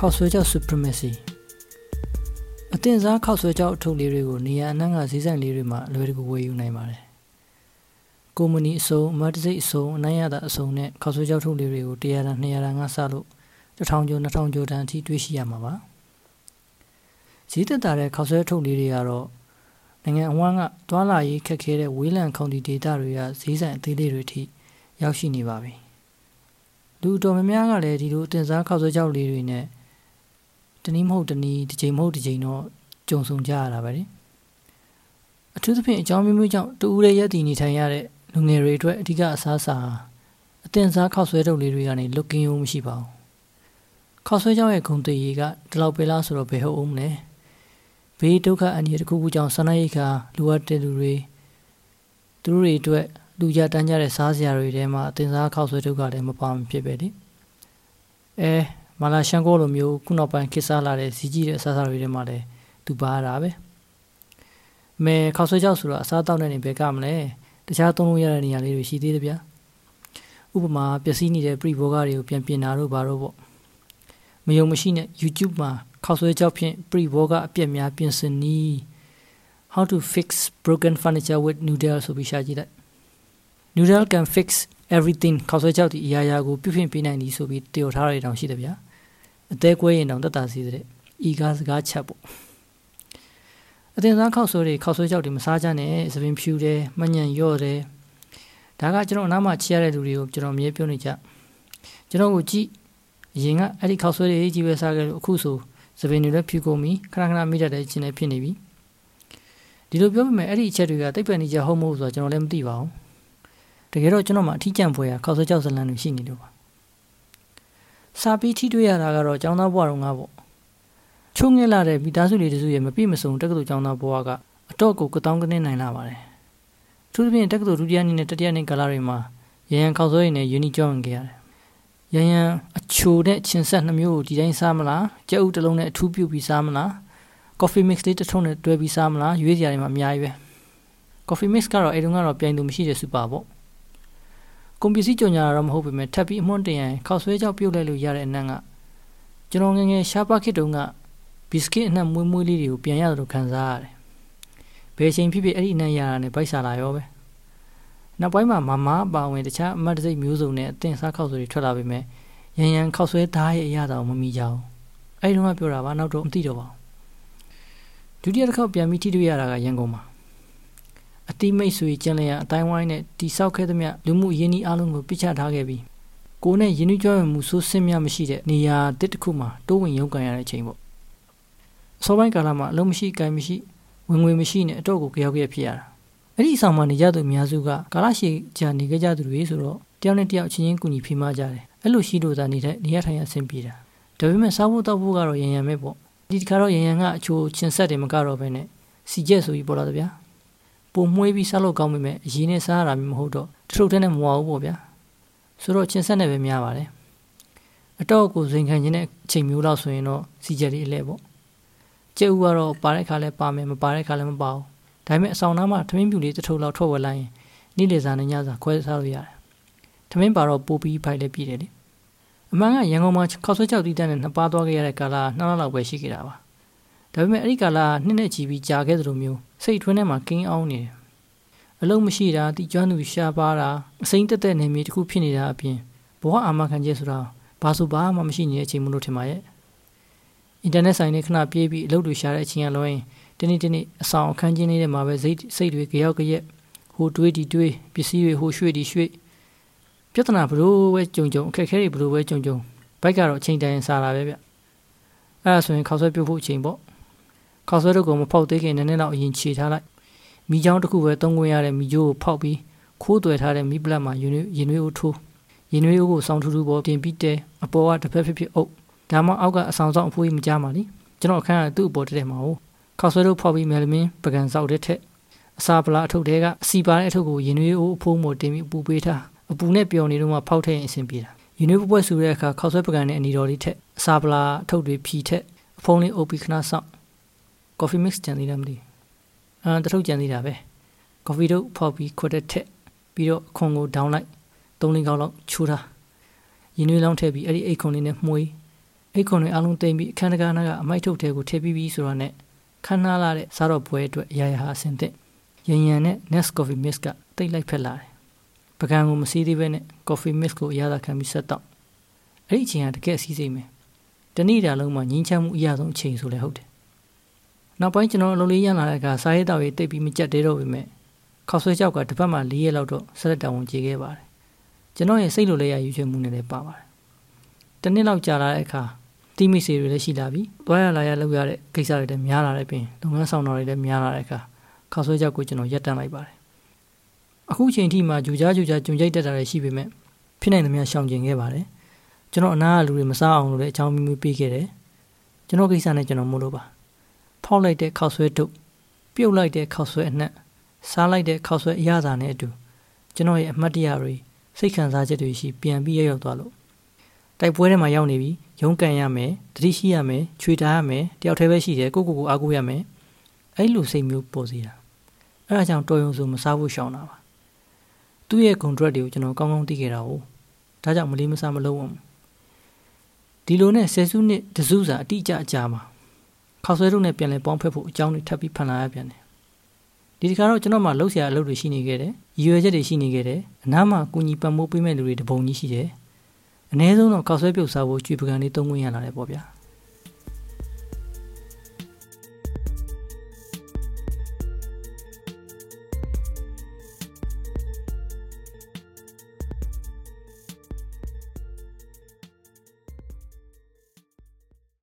ခောက်ဆွဲကြောက် supremacy အတင်စားခောက်ဆွဲကြောက်အထုပ်လေးတွေကိုနေရာအနှံ့ကဈေးဆိုင်လေးတွေမှာလွယ်တကူဝယ်ယူနိုင်ပါတယ်ကုမ္ပဏီအစုံအမတ်တစိတ်အစုံအနိုင်ရတာအစုံနဲ့ခောက်ဆွဲကြောက်ထုပ်လေးတွေကို100တန်200တန်ကစလို့1000ကျော်2000ကျော်တန်အထိတွေ့ရှိရမှာပါဈေးသက်သာတဲ့ခောက်ဆွဲထုပ်လေးတွေကတော့နိုင်ငံအဝန်းကတွာလာရေးခက်ခဲတဲ့ဝေးလံခေါင်တီဒေတာတွေကဈေးဆိုင်အသေးလေးတွေထိရောက်ရှိနေပါပြီလူတော်များများကလည်းဒီလိုအတင်စားခောက်ဆွဲကြောက်လေးတွေနဲ့ တနည်းမဟုတ်တနည်းတစ်ချိန်မဟုတ်တစ်ချိန်တော့ကြုံဆုံကြရတာပဲလေအထူးသဖြင့်အကြောင်းမျိုးမျိုးကြောင့်တူဦးရဲ့ရက်တည်နေထိုင်ရတဲ့လူငယ်တွေအတွက်အဓိကအစားအစာအတင်စားခောက်ဆွဲတုပ်လေးတွေကနေလွတ်ကင်းရုံမရှိပါဘူးခောက်ဆွဲကြောင့်ရဲ့ဂုံတည်ရီကဒီလောက်ပဲလားဆိုတော့ဘယ်ဟုတ်အောင်လဲဘေးဒုက္ခအန္တရာယ်တစ်ခုခုကြောင့်ဆန္ဒရိတ်ခါလိုအပ်တဲ့လူတွေသူတို့တွေအတွက်လူကြတန်းကြတဲ့စားစရာတွေထဲမှာအတင်စားခောက်ဆွဲတုပ်ကလည်းမပါမဖြစ်ပဲလေအဲ မာလာရှန်ကိုလိုမျိုးခုနောက်ပိုင်းခေတ်စားလာတဲ့စီကြီးတဲ့အစားအစာတွေထဲမှာလည်းသူပါရတာပဲမဲခောက်ဆွဲကြောက်ဆိုတော့အစားတောက်တဲ့နေဘယ်ကမလဲတခြားသုံးလို့ရတဲ့နေရာလေးတွေရှိသေးတယ်ဗျာဥပမာပျက်စီးနေတဲ့ပရိဘောဂတွေကိုပြန်ပြင်တာတို့ဘာတို့ပေါ့မယုံမရှိနဲ့ YouTube မှာခောက်ဆွဲကြောက်ဖြင့်ပရိဘောဂအပြက်များပြင်ဆင်နည်း how to fix broken furniture with noodle ဆိုပြီးရှာကြည့်လိုက် noodle can fix everything ခောက်ဆွဲကြောက်ဒီအရာရာကိုပြုပြင်ပေးနိုင်သည်ဆိုပြီးတည်တော်ထားရတဲ့တောင်ရှိတယ်ဗျာ အသေးကွဲရင်တောင်တက်တာစီတဲ့ဤကားစကားချက်ပေါ့အတင်စားခောက်ဆွဲတွေခောက်ဆွဲကြောက်တွေမစားကြနဲ့သပင်ဖြူတယ်မညံ့ရော့တယ်ဒါကကျွန်တော်အနားမှာချီရတဲ့လူတွေကိုကျွန်တော်အမြဲပြောနေကြကျွန်တော်ကိုကြည့်အရင်ကအဲ့ဒီခောက်ဆွဲတွေကြီးပဲစားခဲ့လို့အခုဆိုသပင်တွေလည်းဖြူကုန်ပြီခဏခဏမိတတ်တဲ့ခြင်းလည်းဖြစ်နေပြီဒီလိုပြောပေမဲ့အဲ့ဒီအချက်တွေကတိတ်ပန်နေကြဟုတ်မဟုတ်ဆိုတော့ကျွန်တော်လည်းမသိပါဘူးတကယ်တော့ကျွန်တော်မှအထီးကျန်ပွဲရခောက်ဆွဲကြောက်ဇလန်တွေရှိနေလို့ပါ စာပြီးထိတွေ့ရတာကတော့ကျောင်းသားဘဝတော့ငါပေါ့ချုံငဲလာတဲ့မိသားစုလေးတစုရဲ့မပြည့်မစုံတက္ကသိုလ်ကျောင်းသားဘဝကအတော့ကိုကတောင်းကနေနိုင်လာပါတယ်။သူတို့ပြင်တက္ကသိုလ်ဒုတိယနှစ်နဲ့တတိယနှစ်ကာလတွေမှာရရန်ခောက်ဆွဲရည်နဲ့ယူနီကျောင်းဝင်ခဲ့ရတယ်။ရရန်အချိုတဲ့ချင်းဆက်နှမျိုးကိုဒီတိုင်းစားမလား။ကြက်ဥတစ်လုံးနဲ့အထူးပြုတ်ပြီးစားမလား။ coffee mix လေးတစ်ထုံးနဲ့တွဲပြီးစားမလားရွေးစရာတွေမှာအများကြီးပဲ။ coffee mix ကတော့အဲတုန်းကတော့ပြိုင်သူမရှိတဲ့စူပါပေါ့။ ကွန်ပျူတာကြော်ညာတော့မဟုတ်ပေမဲ့ထပ်ပြီးအမွှန်းတင်ရင်ခောက်ဆွဲကြောက်ပြုတ်လိုက်လို့ရတဲ့အနံ့ကကျွန်တော်ငငယ်ရှားပါခေတ်တုန်းကဘီစကစ်အနှံ့မွေးမွေးလေးတွေကိုပြန်ရတယ်လို့ခံစားရတယ်။ဘယ်ချိန်ဖြစ်ဖြစ်အဲ့ဒီအနှံ့ရတာနဲ့ဗိုက်ဆာလာရောပဲ။နောက်ပိုင်းမှာမမအပါဝင်တခြားအမတ်တစိတ်မျိုးစုံနဲ့အသင်စားခောက်ဆွဲတွေထွက်လာပေမဲ့ရန်ရန်ခောက်ဆွဲသားရဲ့အရာတော်မမီကြဘူး။အဲ့ဒီတော့ပြောတာပါနောက်တော့မသိတော့ပါဘူး။ဒုတိယတစ်ခေါက်ပြန်ပြီးထိတွေ့ရတာကရန်ကုန်မှာအ တိမိတ်ဆွေကျန်လျာအတိုင်းဝိုင်းနဲ့တိဆောက်ခဲ့သမျှလူမှုရင်းနှီးအလုံးကိုပြစ်ချထားခဲ့ပြီးကိုနဲ့ရင်းနှီးကြွယ်မှုဆိုးဆင်းများမရှိတဲ့နေရာတစ်တစ်ခုမှာတိုးဝင်ရုန်းကန်ရတဲ့အချိန်ပေါ့အစောပိုင်းကာလမှာအလုံးမရှိကိုင်မရှိဝင်ငွေမရှိနဲ့အတော့ကိုကြောက်ကြဖြစ်ရတာအဲ့ဒီအဆောင်မှာနေကြသူအများစုကကာလရှည်ကြာနေကြသူတွေဆိုတော့တယောက်နဲ့တယောက်ချင်းချင်းကူညီဖိမကြတယ်အဲ့လိုရှိလို့သာနေတဲ့နေရထိုင်ရအဆင်ပြေတာဒါပေမဲ့စားဖို့တောက်ဖို့ကတော့ရန်ရန်ပဲပေါ့ဒီတခါတော့ရန်ရန်ကအချိုးချင်းဆက်တယ်မကတော့ပဲနဲ့စီချက်ဆိုပြီးပေါ်လာတယ်ဗျာ ပုံမွှေးပြီးစားလို့ကောင်းပေမဲ့အရင်နဲ့စားရတာမျိုးမဟုတ်တော့တထုပ်တဲ့နဲ့မဝဘူးပေါ့ဗျာဆိုတော့ချင်းဆက်နဲ့ပဲများပါတယ်အတော့ကိုစိန်ခံခြင်းတဲ့အချိန်မျိုးလောက်ဆိုရင်တော့စီချက်လေးအလဲပေါ့ကျဲဥကတော့ပါတဲ့ခါလဲပါမယ်မပါတဲ့ခါလဲမပါဘူးဒါပေမဲ့အဆောင်သားမှာထမင်းပြူလေးတစ်ထုပ်လောက်ထွက်ဝက်လိုက်ရင်နေ့လေစာနဲ့ညစာခွဲစားလို့ရတယ်ထမင်းပါတော့ပိုပြီးဖိုက်လဲပြည့်တယ်လေအမှန်ကရန်ကုန်မှာခောက်ဆွဲကြောက်တီးတန်းနဲ့နှစ်ပါးသွားခဲ့ရတဲ့ကာလနှစ်လလောက်ပဲရှိခဲ့တာပါဒါပေမဲ့အဲ့ဒီကာလနှစ်နဲ့ချီပြီးကြာခဲ့သလိုမျိုး စိတ်ထွင်းထဲမှာကင်းအောင်နေတယ်အလုံးမရှိတာတိကျွမ်းသူရှားပါတာအစိမ့်တက်တဲ့နေမြေတစ်ခုဖြစ်နေတာအပြင်ဘဝအာမခံချက်ဆိုတာဘာဆိုဘာမှမရှိနေတဲ့အချိန်မလို့ထင်ပါရဲ့အင်တာနက်ဆိုင်နဲ့ခဏပြေးပြီးအလုပ်တွေရှာတဲ့အချိန်ကလွှဲရင်တနေ့တနေ့အဆောင်အခန်းချင်းလေးထဲမှာပဲစိတ်စိတ်တွေကြောက်ကြရက်ဟိုတွေးဒီတွေးပစ္စည်းတွေဟိုရွှေ့ဒီရွှေ့ပြဿနာဘလို့ပဲကြုံကြုံအခက်ခဲတွေဘလို့ပဲကြုံကြုံဘိုက်ကတော့အချိန်တိုင်းစားလာပဲဗျအဲ့ဒါဆိုရင်ခောက်ဆွဲပြုတ်ဖို့အချိန်ပေါ့ ခောက်ဆွဲတော့ကိုမဖောက်သေးခင်နည်းနည်းတော့အရင်ခြေထားလိုက်မိချောင်းတစ်ခုပဲသုံးခွင့်ရတဲ့မိကျိုးကိုဖောက်ပြီးခိုးသွယ်ထားတဲ့မိပလက်မှာရင်နွေးရင်နွေးဦးထိုးရင်နွေးဦးကိုစောင်းထူးထူးပေါ်တင်ပြီးတဲအပေါ်ကတစ်ဖက်ဖြစ်ဖြစ်အုပ်ဒါမှအောက်ကအဆောင်ဆောင်အဖိုးကြီးမကြပါလိကျွန်တော်အခန်းကသူ့အပေါ်တက်တယ်မှာဟုတ်ခောက်ဆွဲတို့ဖောက်ပြီးမယ်လမင်းပကံဆောက်တဲ့ထက်အစာပလာအထုပ်တဲကအစီပါတဲ့အထုပ်ကိုရင်နွေးဦးအဖိုးမို့တင်ပြီးအပူပေးထားအပူနဲ့ပျော်နေတော့မှဖောက်ထည့်ရင်အဆင်ပြေတာရင်နွေးပွဲဆူတဲ့အခါခောက်ဆွဲပကံနဲ့အနီတော်လေးထက်အစာပလာအထုပ်တွေဖြီထက်အဖုံးလေးအုပ်ပြီးခဏဆောက် coffee mix ကြံသေးတယ်မသိအာတထုပ်ကြံသေးတာပဲ coffee တို့ဖောက်ပြီးခွတ်တဲ့ထက်ပြီးတော့ခွန်ကိုဒေါင်းလိုက်သုံးလင်းကောက်လောက်ချိုးထားရင်နွေးလောင်းထည့်ပြီးအဲ့ဒီအိတ်ခွန်လေးနဲ့မှုေးအိတ်ခွန်တွေအလုံးသိမ့်ပြီးအခန်းတကားနာကအမိုက်ထုတ်ထဲကိုထည့်ပြီးပြီးဆိုတော့ ਨੇ ခန်းနာလာတဲ့စားတော့ပွဲအတွက်အရာရာဟာအဆင်သင့်ရန်ရန်နဲ့ Nest Coffee Mix ကတိတ်လိုက်ဖက်လာတယ်ပကံကိုမစီးသေးပဲနဲ့ Coffee Mix ကိုအရသာခံပြီးဆက်တော့အဲ့ဒီအချိန်ကတကယ်စီးစိမ့်မယ်တနေ့တာလုံးမှာငင်းချမ်းမှုအရာဆုံးအချိန်ဆိုလဲဟုတ်တယ် နောက်ပိုင်းကျွန်တော်အလုပ်လေးရလာတဲ့အခါစားရဲတောက်ရေးတိတ်ပြီးမကြက်သေးတော့ပြီမဲ့ခောက်ဆွဲကြောက်ကတစ်ပတ်မှ၄ရက်လောက်တော့ဆက်လက်တောင်းဝန်ကြေခဲ့ပါတယ်ကျွန်တော်ရဲ့စိတ်လိုလေးရယူချင်မှုနဲ့လည်းပါပါတယ်တနေ့လောက်ကြာလာတဲ့အခါတီးမိစီတွေလည်းရှိလာပြီတွားရလာရလောက်ရတဲ့ကိစ္စတွေလည်းများလာတဲ့ပြင်လုပ်ငန်းဆောင်တာတွေလည်းများလာတဲ့အခါခောက်ဆွဲကြောက်ကိုကျွန်တော်ရပ်တန့်လိုက်ပါတယ်အခုချိန်ထိမှဂျူကြားဂျူကြားဂျုံကြိုက်တက်တာတွေရှိပေမဲ့ဖြစ်နိုင်သမျှရှောင်ကျင်ခဲ့ပါတယ်ကျွန်တော်အနားကလူတွေမစားအောင်လို့လည်းအချောင်းမီမီပေးခဲ့တယ်ကျွန်တော်ကိစ္စနဲ့ကျွန်တော်မို့လို့ပါ ဖောက်လိုက်တဲ့ခောက်ဆွဲတုပ်ပြုတ်လိုက်တဲ့ခောက်ဆွဲအနှက်စားလိုက်တဲ့ခောက်ဆွဲအရသာနဲ့အတူကျွန်တော်ရဲ့အမှတ်တရတွေစိတ်ခံစားချက်တွေရှိပြန်ပြီးရောက်သွားလို့တိုက်ပွဲထဲမှာရောက်နေပြီရုန်းကန်ရမယ်တတိရှိရမယ်ချွေထားရမယ်တယောက်တည်းပဲရှိတယ်ကိုကိုကိုအားကိုးရမယ်အဲ့လိုစိတ်မျိုးပေါ်စီတာအဲ့ဒါကြောင့်တော်ရုံဆိုမစားဖို့ရှောင်တာပါသူ့ရဲ့ contract တွေကိုကျွန်တော်ကောင်းကောင်းသိခဲ့တာ哦ဒါကြောင့်မလေးမစားမလုပ်အောင်ဒီလိုနဲ့ဆယ်စုနှစ်တစုစာအတိအကျအကြာမှာ ခောက်ဆွဲတို့နဲ့ပြန်လဲပေါင်းဖက်ဖို့အကြောင်းတွေထပ်ပြီးဖန်လာရပြန်တယ်ဒီတခါတော့ကျွန်တော်မှလှုပ်ရှားအလုပ်တွေရှိနေခဲ့တယ်ရည်ရွယ်ချက်တွေရှိနေခဲ့တယ်အနားမှာကုညီပံ့ပိုးပေးမဲ့လူတွေတပုံကြီးရှိတယ်အ ਨੇ ဆုံးတော့ခောက်ဆွဲပြုတ်စားဖို့ကြွေပကံလေးသုံးခွင့်ရလာတယ်ပေါ့ဗျာ